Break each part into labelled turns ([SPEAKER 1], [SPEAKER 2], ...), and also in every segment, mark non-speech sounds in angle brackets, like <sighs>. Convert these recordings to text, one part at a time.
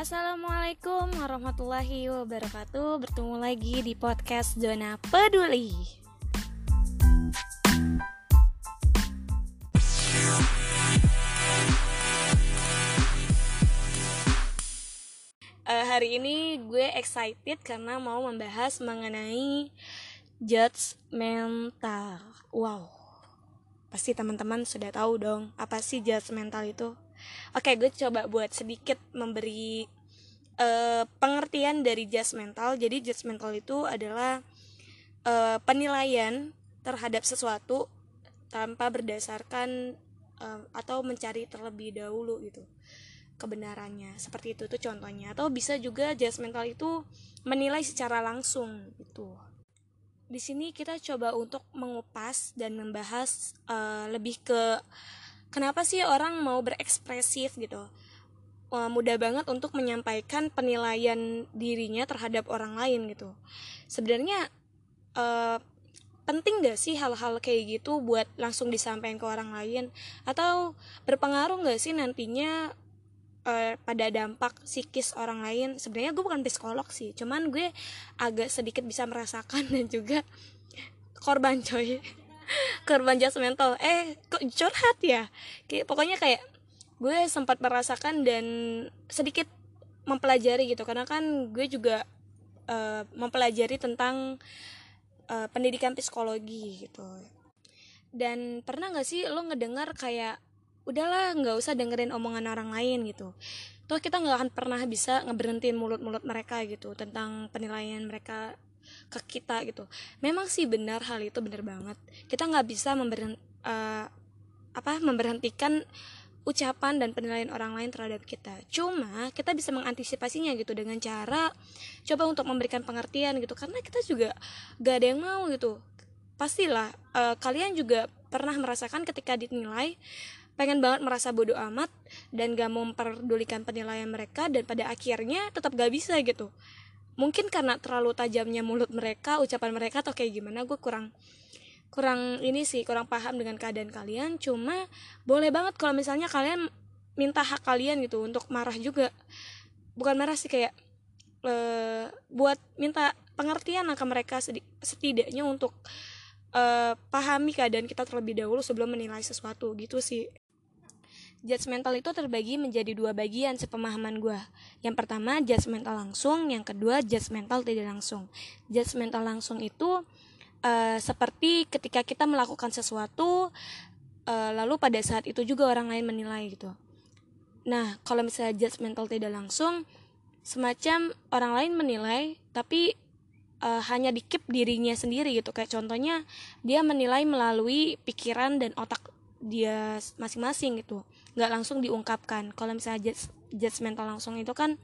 [SPEAKER 1] Assalamualaikum warahmatullahi wabarakatuh. Bertemu lagi di podcast Zona Peduli. Uh, Hari ini gue excited karena mau membahas mengenai judgmental Wow. Pasti teman-teman sudah tahu dong apa sih judgmental itu Oke, gue coba buat sedikit memberi uh, pengertian dari judgmental. Jadi judgmental itu adalah uh, penilaian terhadap sesuatu tanpa berdasarkan uh, atau mencari terlebih dahulu gitu kebenarannya. Seperti itu tuh contohnya. Atau bisa juga judgmental itu menilai secara langsung gitu. Di sini kita coba untuk mengupas dan membahas uh, lebih ke kenapa sih orang mau berekspresif gitu? Uh, mudah banget untuk menyampaikan penilaian dirinya terhadap orang lain gitu. Sebenarnya uh, penting gak sih hal-hal kayak gitu buat langsung disampaikan ke orang lain? Atau berpengaruh gak sih nantinya uh, pada dampak psikis orang lain? Sebenarnya gue bukan psikolog sih cuman gue agak sedikit bisa merasakan <laughs> dan juga korban coy <laughs> korban judgmental eh kok curhat ya? Kayak pokoknya kayak gue sempat merasakan dan sedikit mempelajari gitu. Karena kan gue juga uh, mempelajari tentang uh, pendidikan psikologi gitu. Dan pernah nggak sih lo ngedengar kayak udahlah nggak usah dengerin omongan orang lain gitu. Toh kita nggak akan pernah bisa ngeberhentiin mulut-mulut mereka gitu tentang penilaian mereka ke kita gitu. Memang sih benar hal itu benar banget. Kita nggak bisa memberhent, uh, apa memberhentikan ucapan dan penilaian orang lain terhadap kita. Cuma kita bisa mengantisipasinya gitu dengan cara coba untuk memberikan pengertian gitu. Karena kita juga gak ada yang mau gitu. Pastilah uh, kalian juga pernah merasakan ketika dinilai pengen banget merasa bodoh amat dan gak memperdulikan penilaian mereka dan pada akhirnya tetap gak bisa gitu mungkin karena terlalu tajamnya mulut mereka ucapan mereka atau kayak gimana gue kurang kurang ini sih kurang paham dengan keadaan kalian. Cuma boleh banget kalau misalnya kalian minta hak kalian gitu untuk marah juga. Bukan marah sih kayak e, buat minta pengertian ke mereka setidaknya untuk e, pahami keadaan kita terlebih dahulu sebelum menilai sesuatu gitu sih judgmental itu terbagi menjadi dua bagian sepemahaman gue. Yang pertama judgmental langsung, yang kedua judgmental tidak langsung. Judgmental langsung itu uh, seperti ketika kita melakukan sesuatu, uh, lalu pada saat itu juga orang lain menilai gitu. Nah, kalau misalnya judgmental tidak langsung, semacam orang lain menilai, tapi uh, hanya dikip dirinya sendiri gitu. Kayak contohnya dia menilai melalui pikiran dan otak dia masing-masing gitu. Nggak langsung diungkapkan. Kalau misalnya judgmental langsung itu kan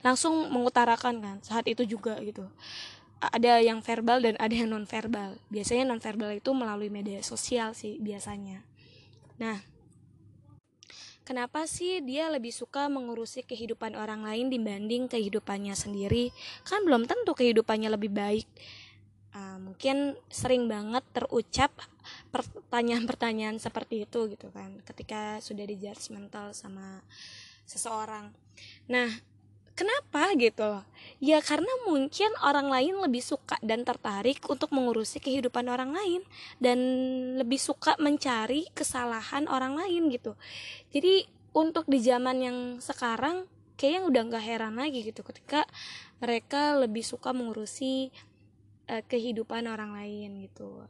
[SPEAKER 1] langsung mengutarakan kan saat itu juga gitu. Ada yang verbal dan ada yang non verbal biasanya non verbal itu melalui media sosial sih biasanya. Nah kenapa sih dia lebih suka mengurusi kehidupan orang lain dibanding kehidupannya sendiri? Kan belum tentu kehidupannya lebih baik uh, mungkin sering banget terucap pertanyaan-pertanyaan seperti itu gitu kan ketika sudah di judgmental sama seseorang. Nah kenapa gitu ya karena mungkin orang lain lebih suka dan tertarik untuk mengurusi kehidupan orang lain dan lebih suka mencari kesalahan orang lain gitu. Jadi untuk di zaman yang sekarang kayaknya udah nggak heran lagi gitu ketika mereka lebih suka mengurusi uh, kehidupan orang lain gitu.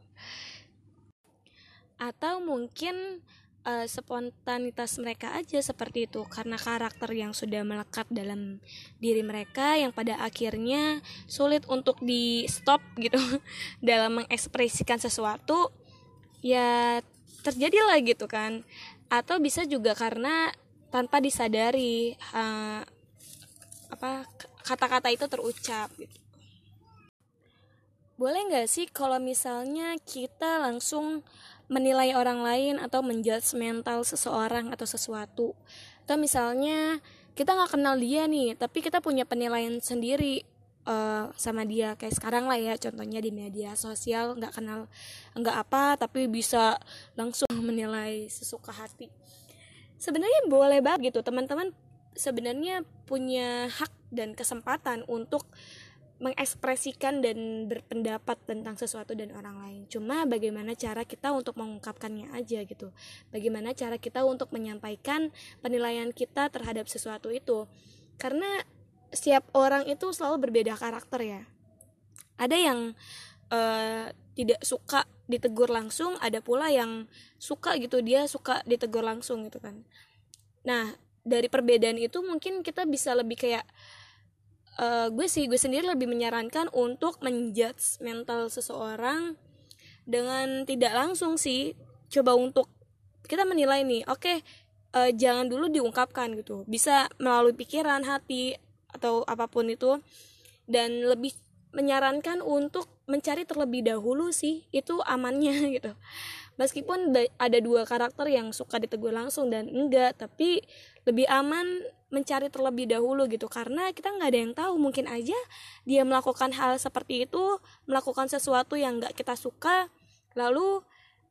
[SPEAKER 1] Atau mungkin uh, spontanitas mereka aja seperti itu karena karakter yang sudah melekat dalam diri mereka yang pada akhirnya sulit untuk di stop <laughs> gitu. Dalam mengekspresikan sesuatu ya terjadi lah gitu kan. Atau bisa juga karena tanpa disadari uh, apa kata-kata itu terucap gitu boleh nggak sih kalau misalnya kita langsung menilai orang lain atau menjudge mental seseorang atau sesuatu? Atau misalnya kita nggak kenal dia nih tapi kita punya penilaian sendiri uh, sama dia. Kayak sekarang lah ya contohnya di media sosial nggak kenal nggak apa tapi bisa langsung <laughs> menilai sesuka hati. Sebenarnya boleh banget gitu. Teman-teman sebenarnya punya hak dan kesempatan untuk mengekspresikan dan berpendapat tentang sesuatu dan orang lain. Cuma bagaimana cara kita untuk mengungkapkannya aja gitu. Bagaimana cara kita untuk menyampaikan penilaian kita terhadap sesuatu itu. Karena setiap orang itu selalu berbeda karakter ya. Ada yang uh, tidak suka ditegur langsung, ada pula yang suka gitu dia suka ditegur langsung gitu kan. Nah, dari perbedaan itu mungkin kita bisa lebih kayak uh, gue sih gue sendiri lebih menyarankan untuk menjudge mental seseorang dengan tidak langsung sih. Coba untuk kita menilai nih oke okay, uh, eh, jangan dulu diungkapkan gitu. Bisa melalui pikiran hati atau apa pun itu. Dan lebih menyarankan untuk mencari terlebih dahulu sih itu amannya <laughs> gitu meskipun ada dua karakter yang suka ditegur langsung dan enggak tapi lebih aman mencari terlebih dahulu gitu. Karena kita nggak ada yang tahu mungkin aja dia melakukan hal seperti itu melakukan sesuatu yang nggak kita suka lalu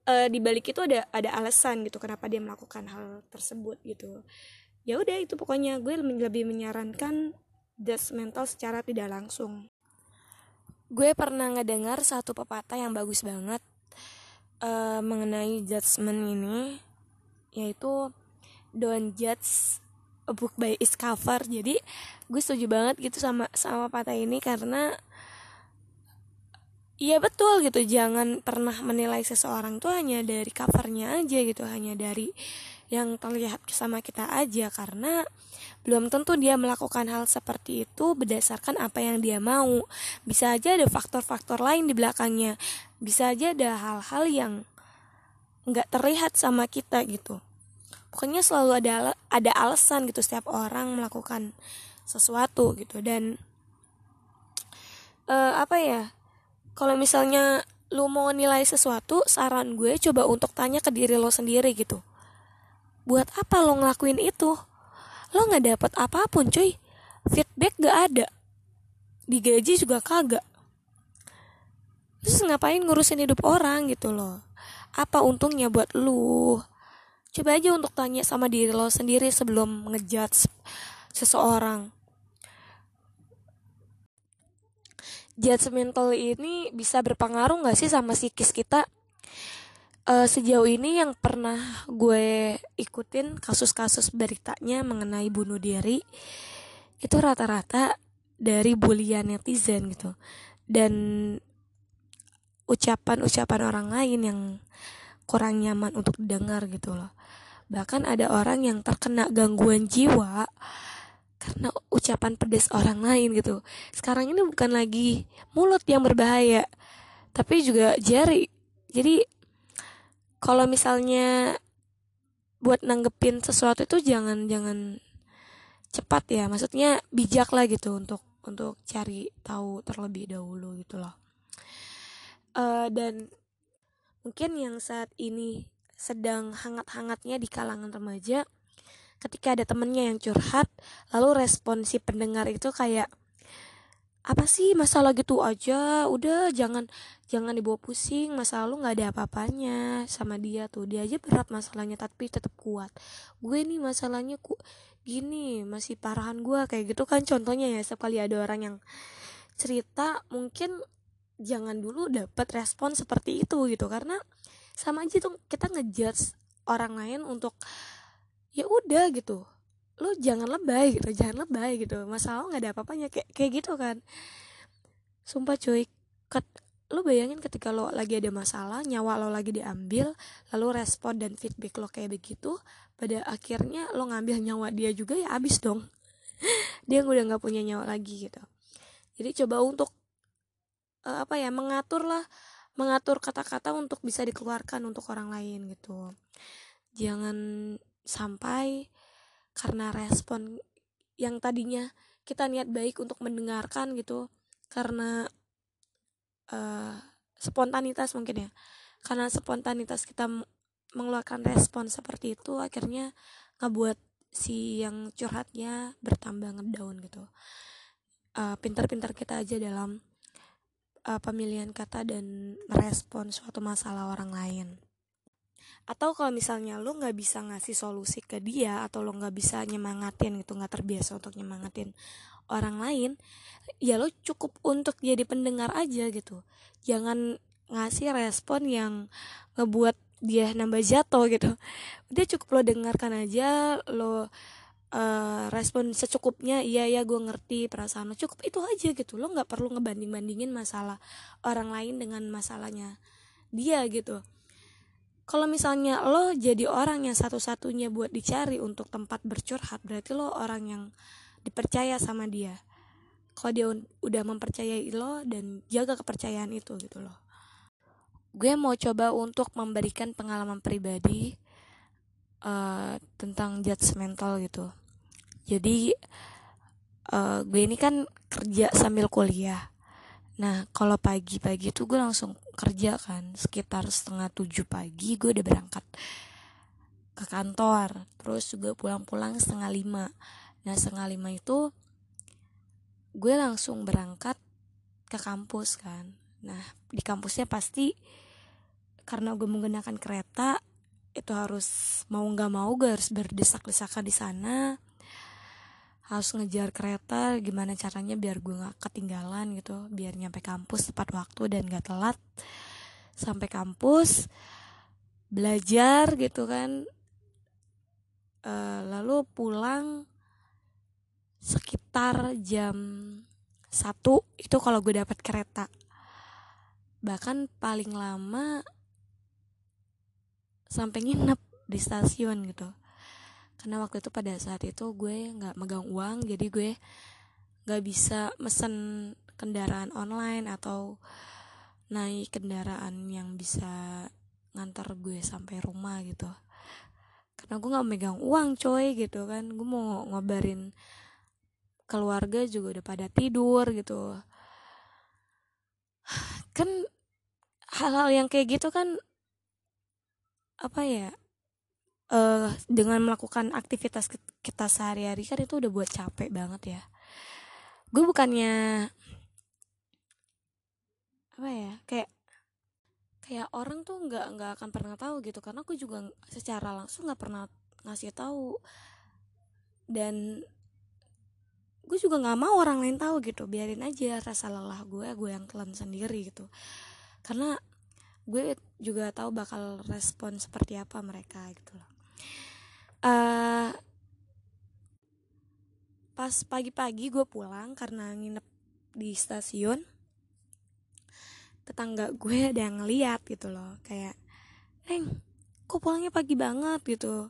[SPEAKER 1] e, di balik itu ada ada alasan gitu kenapa dia melakukan hal tersebut gitu. Ya udah itu pokoknya. Gue lebih menyarankan just mental secara tidak langsung. Gue pernah ngedengar satu pepatah yang bagus banget uh, mengenai judgement ini yaitu don't judge a book by its cover. Jadi gue setuju banget gitu sama sama patah ini karena Iya betul gitu jangan pernah menilai seseorang tuh hanya dari covernya aja gitu hanya dari yang terlihat sama kita aja karena belum tentu dia melakukan hal seperti itu berdasarkan apa yang dia mau. Bisa aja ada faktor-faktor lain di belakangnya. Bisa aja ada hal-hal yang nggak terlihat sama kita gitu. Pokoknya selalu ada ada alasan gitu setiap orang melakukan sesuatu gitu. Dan uh, apa ya kalau misalnya lu mau nilai sesuatu saran gue coba untuk tanya ke diri lo sendiri gitu buat apa lo ngelakuin itu? Lo nggak dapet apa pun cuy. Feedback gak ada. Digaji juga kagak. Terus ngapain ngurusin hidup orang gitu loh? Apa untungnya buat lu? Coba aja untuk tanya sama diri lo sendiri sebelum ngejudge seseorang. Judgmental ini bisa berpengaruh gak sih sama psikis kita uh, sejauh ini yang pernah gue ikutin kasus-kasus beritanya mengenai bunuh diri itu rata-rata dari bulian netizen gitu. Dan ucapan-ucapan orang lain yang kurang nyaman untuk didengar gitu loh. Bahkan ada orang yang terkena gangguan jiwa karena ucapan pedas orang lain gitu. Sekarang ini bukan lagi mulut yang berbahaya tapi juga jari. Jadi kalau misalnya buat nanggepin sesuatu itu jangan jangan cepat ya. Maksudnya bijak lah gitu untuk untuk cari tahu terlebih dahulu gitu loh. Uh, dan mungkin yang saat ini sedang hangat-hangatnya di kalangan remaja ketika ada temennya yang curhat lalu respon si pendengar itu kayak apa sih masalah gitu aja? Udah jangan jangan dibawa pusing. Masalah lu nggak ada apa-apanya sama dia tuh. Dia aja berat masalahnya tapi tetap kuat. Gue nih masalahnya ku gini masih parahan gue kayak gitu kan contohnya ya sekali ada orang yang cerita mungkin jangan dulu dapat respon seperti itu gitu. Karena sama aja tuh kita ngejudge orang lain untuk ya udah gitu lo jangan lebay gitu jangan lebay gitu. Masalah nggak ada apa-apanya kayak kayak gitu kan. Sumpah cuy ket, lo bayangin ketika lo lagi ada masalah nyawa lo lagi diambil lalu respon dan feedback lo kayak begitu pada akhirnya lo ngambil nyawa dia juga ya abis dong. <laughs> Dia udah nggak punya nyawa lagi gitu. Jadi coba untuk uh, apa ya mengatur lah mengatur kata-kata untuk bisa dikeluarkan untuk orang lain gitu. Jangan sampai karena respon yang tadinya kita niat baik untuk mendengarkan gitu karena uh, spontanitas mungkin ya karena spontanitas kita mengeluarkan respon seperti itu akhirnya ngebuat si yang curhatnya bertambah ngedown gitu uh, pintar-pintar kita aja dalam uh, pemilihan kata dan merespon suatu masalah orang lain. Atau kalau misalnya lo nggak bisa ngasih solusi ke dia atau lo nggak bisa nyemangatin gitu nggak terbiasa untuk nyemangatin orang lain ya lo cukup untuk jadi pendengar aja gitu. Jangan ngasih respon yang ngebuat dia nambah jatuh gitu. Udah cukup lo dengarkan aja lo uh, respon secukupnya iya ya gue ngerti perasaan lo. Cukup itu aja gitu. Lo nggak perlu ngebanding bandingin masalah orang lain dengan masalahnya dia gitu kalau misalnya lo jadi orang yang satu-satunya buat dicari untuk tempat bercurhat berarti lo orang yang dipercaya sama dia. Kalau dia udah mempercayai lo dan jaga kepercayaan itu gitu loh. Gue mau coba untuk memberikan pengalaman pribadi uh, tentang judgmental gitu. Jadi uh, gue ini kan kerja sambil kuliah. Nah kalau pagi-pagi tuh gue langsung kerja kan sekitar setengah tujuh pagi gue udah berangkat ke kantor terus juga pulang-pulang setengah lima. Nah setengah lima itu gue langsung berangkat ke kampus kan. Nah di kampusnya pasti karena gue menggunakan kereta itu harus mau nggak mau gue harus berdesak-desakan di sana harus ngejar kereta gimana caranya biar gue nggak ketinggalan gitu biar nyampe kampus tepat waktu dan gak telat. Sampai kampus belajar gitu kan. E, lalu pulang sekitar jam satu itu kalau gue dapat kereta. Bahkan paling lama sampai nginep di stasiun gitu karena waktu itu pada saat itu gue nggak megang uang jadi gue nggak bisa mesen kendaraan online atau naik kendaraan yang bisa ngantar gue sampai rumah gitu. Karena gue nggak megang uang coy gitu kan. Gue mau ngobarin keluarga juga udah pada tidur gitu. <sighs> Kan hal-hal yang kayak gitu kan apa ya uh, dengan melakukan aktivitas kita sehari-hari kan itu udah buat capek banget ya. Gue bukannya apa ya kayak kayak orang tuh nggak nggak akan pernah tahu gitu. Karena aku juga secara langsung nggak pernah ngasih tahu. Dan gue juga nggak mau orang lain tahu gitu. Biarin aja rasa lelah gue gue yang telan sendiri gitu. Karena gue juga tahu bakal respon seperti apa mereka gitu loh uh, pas pagi-pagi gue pulang karena nginep di stasiun tetangga gue ada yang ngeliat gitu loh kayak neng kok pulangnya pagi banget? gitu.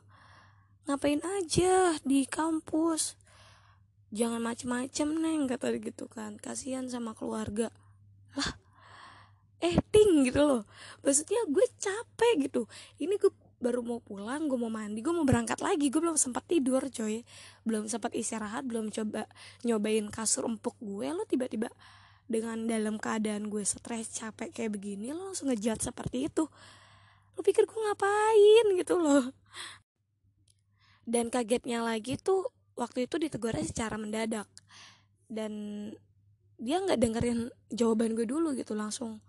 [SPEAKER 1] Ngapain aja di kampus? Jangan macem-macem neng kata gitu kan. Kasihan sama keluarga. Lah eh ting gitu loh. Maksudnya gue capek gitu. Ini gue baru mau pulang gue mau mandi gue mau berangkat lagi. Gue belum sempat tidur coy. Belum sempat istirahat belum coba nyobain kasur empuk gue. Lo tiba-tiba dengan dalam keadaan gue stres capek kayak begini lo langsung ngejat seperti itu. Lo pikir gue ngapain gitu loh. Dan kagetnya lagi tuh waktu itu ditegurnya secara mendadak. Dan dia nggak dengerin jawaban gue dulu gitu langsung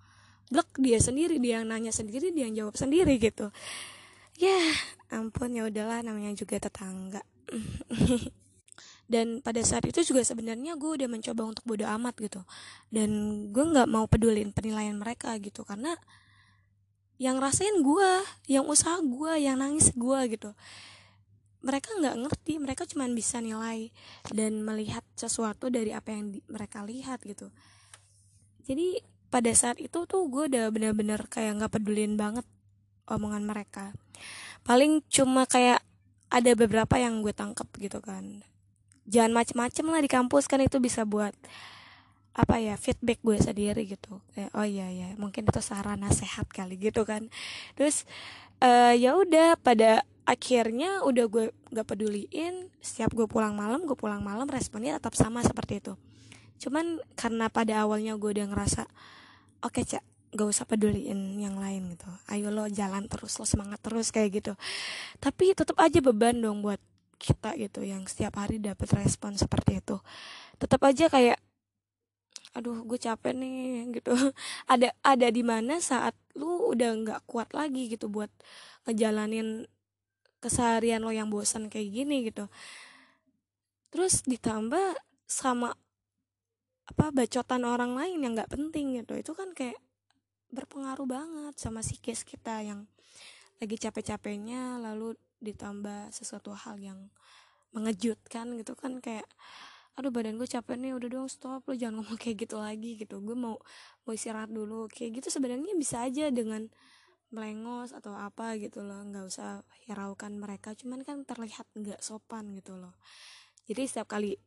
[SPEAKER 1] blek dia sendiri dia yang nanya sendiri dia yang jawab sendiri gitu ya ampun ya udahlah namanya juga tetangga. <laughs> Dan pada saat itu juga sebenarnya gue udah mencoba untuk bodo amat gitu. Dan gue nggak mau pedulin penilaian mereka gitu karena yang rasain gue yang usaha gue yang nangis gue gitu. Mereka nggak ngerti mereka cuma bisa nilai dan melihat sesuatu dari apa yang mereka lihat gitu. Jadi pada saat itu tuh gue udah bener-bener kayak nggak pedulin banget omongan mereka. Paling cuma kayak ada beberapa yang gue tangkep gitu kan. Jangan macem-macem lah di kampus kan itu bisa buat apa ya feedback gue sendiri gitu. Kayak oh iya ya mungkin itu saran nasihat kali gitu kan. Terus uh, ya udah pada akhirnya udah gue gak peduliin setiap gue pulang malam gue pulang malam responnya tetap sama seperti itu. Cuman karena pada awalnya gue udah ngerasa oke okay, cak gak usah peduliin yang lain gitu. Ayo lo jalan terus lo semangat terus kayak gitu. Tapi tetap aja beban dong buat kita gitu yang setiap hari dapat respon seperti itu. Tetap aja kayak aduh gue capek nih <laughs> gitu. Ada ada di mana saat lu udah nggak kuat lagi gitu buat ngejalanin keseharian lo yang bosan kayak gini gitu. Terus ditambah sama apa bacotan orang lain yang nggak penting gitu. Itu kan kayak berpengaruh banget sama psikis kita yang lagi capek-capeknya lalu ditambah sesuatu hal yang mengejutkan gitu kan kayak aduh badan gue capek nih udah dong stop lo jangan ngomong <laughs> kayak gitu lagi gitu. Gue mau mau istirahat dulu kayak gitu sebenarnya bisa aja dengan melengos atau apa gitu loh nggak usah hiraukan mereka cuman kan terlihat nggak sopan gitu loh. Jadi setiap kali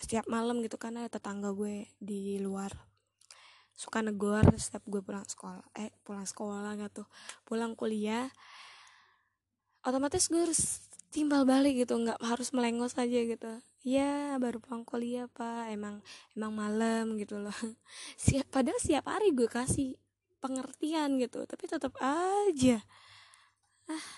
[SPEAKER 1] setiap malam gitu kan ada tetangga gue di luar suka negor setiap gue pulang sekolah eh pulang sekolah nggak tuh pulang kuliah otomatis gue harus timbal balik gitu nggak harus melengos aja gitu. Ya baru pulang kuliah pak. Emang emang malam gitu loh. <laughs> Siap padahal siap hari gue kasih pengertian gitu tapi tetap aja. Ah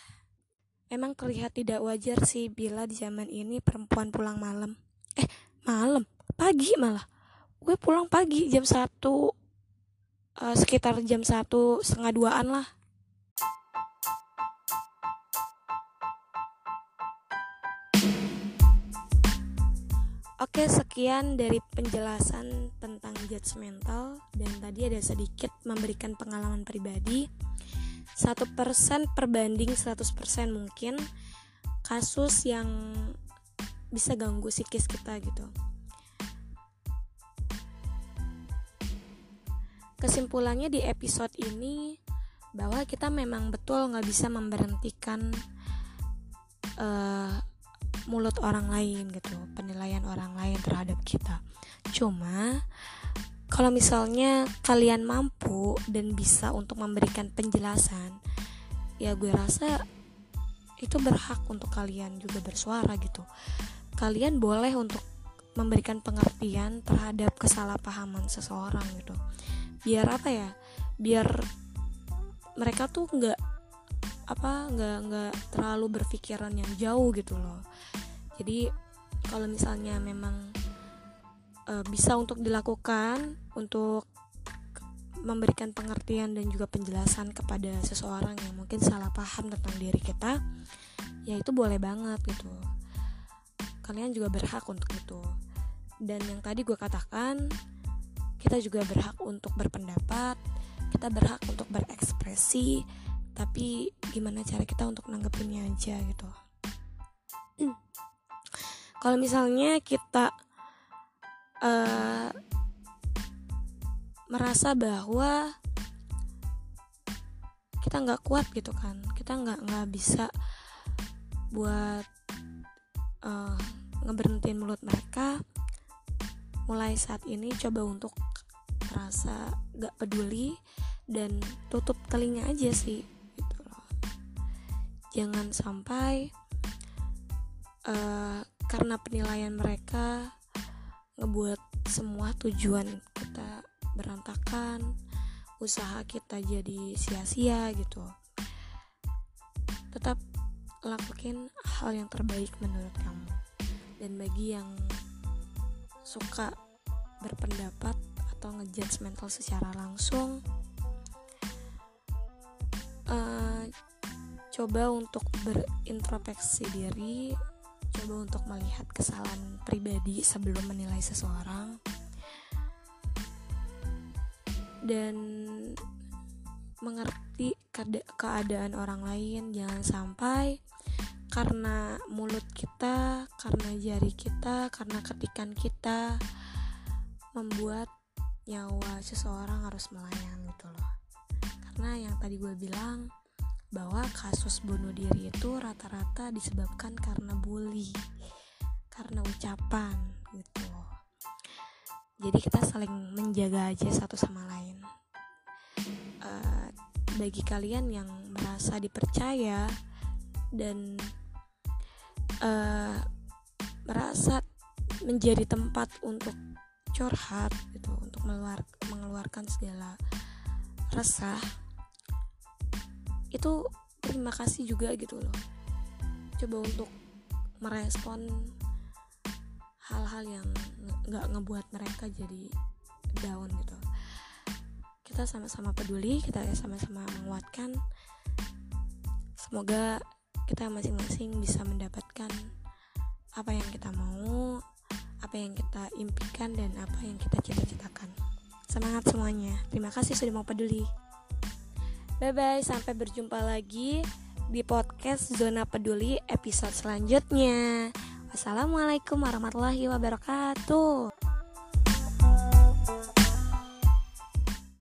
[SPEAKER 1] emang terlihat tidak wajar sih bila di zaman ini perempuan pulang malam. Eh malam? Pagi malah. Gue pulang pagi jam satu uh, sekitar jam satu setengah duaan lah. Oke, sekian dari penjelasan tentang judgmental dan tadi ada sedikit memberikan pengalaman pribadi. Satu persen perbanding 100% mungkin kasus yang bisa ganggu psikis kita gitu kesimpulannya di episode ini bahwa kita memang betul nggak bisa memberhentikan uh, mulut orang lain gitu penilaian orang lain terhadap kita. Cuma kalau misalnya kalian mampu dan bisa untuk memberikan penjelasan ya gue rasa itu berhak untuk kalian juga bersuara gitu. Kalian boleh untuk memberikan pengertian terhadap kesalahpahaman seseorang gitu biar apa ya biar mereka tuh nggak apa nggak nggak terlalu berpikiran yang jauh gitu loh. Jadi kalau misalnya memang e, bisa untuk dilakukan untuk memberikan pengertian dan juga penjelasan kepada seseorang yang mungkin salah paham tentang diri kita ya itu boleh banget gitu. Kalian juga berhak untuk itu. Dan yang tadi gue katakan kita juga berhak untuk berpendapat kita berhak untuk berekspresi tapi gimana cara kita untuk nanggepinnya aja gitu. Kalau misalnya kita uh, merasa bahwa kita nggak kuat gitu kan kita nggak nggak bisa buat uh, ngeberhentiin mulut mereka mulai saat ini coba untuk merasa gak peduli dan tutup telinga aja sih gitu loh. Jangan sampai uh, karena penilaian mereka ngebuat semua tujuan kita berantakan usaha kita jadi sia-sia gitu. Tetap lakuin hal yang terbaik menurut kamu. Dan bagi yang suka berpendapat atau ngejudge mental secara langsung uh, coba untuk berintrospeksi diri coba untuk melihat kesalahan pribadi sebelum menilai seseorang. Dan mengerti keadaan orang lain jangan sampai karena mulut kita, karena jari kita, karena ketikan kita membuat nyawa seseorang harus melayang gitu loh. Karena yang tadi gue bilang bahwa kasus bunuh diri itu rata-rata disebabkan karena bully, karena ucapan gitu. Jadi kita saling menjaga aja satu sama lain. Uh, bagi kalian yang merasa dipercaya dan uh, merasa menjadi tempat untuk curhat gitu untuk mengeluarkan segala resah itu terima kasih juga gitu loh. Coba untuk merespon hal-hal yang nggak ngebuat mereka jadi down gitu. Kita sama-sama peduli kita sama-sama menguatkan. Semoga kita masing-masing bisa mendapatkan apa yang kita mau apa yang kita impikan dan apa yang kita cita-citakan. Semangat semuanya. Terima kasih sudah mau peduli. Bye bye sampai berjumpa lagi di podcast zona peduli episode selanjutnya. Wassalamualaikum warahmatullahi wabarakatuh